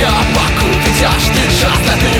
Я покупить аж ты час на ты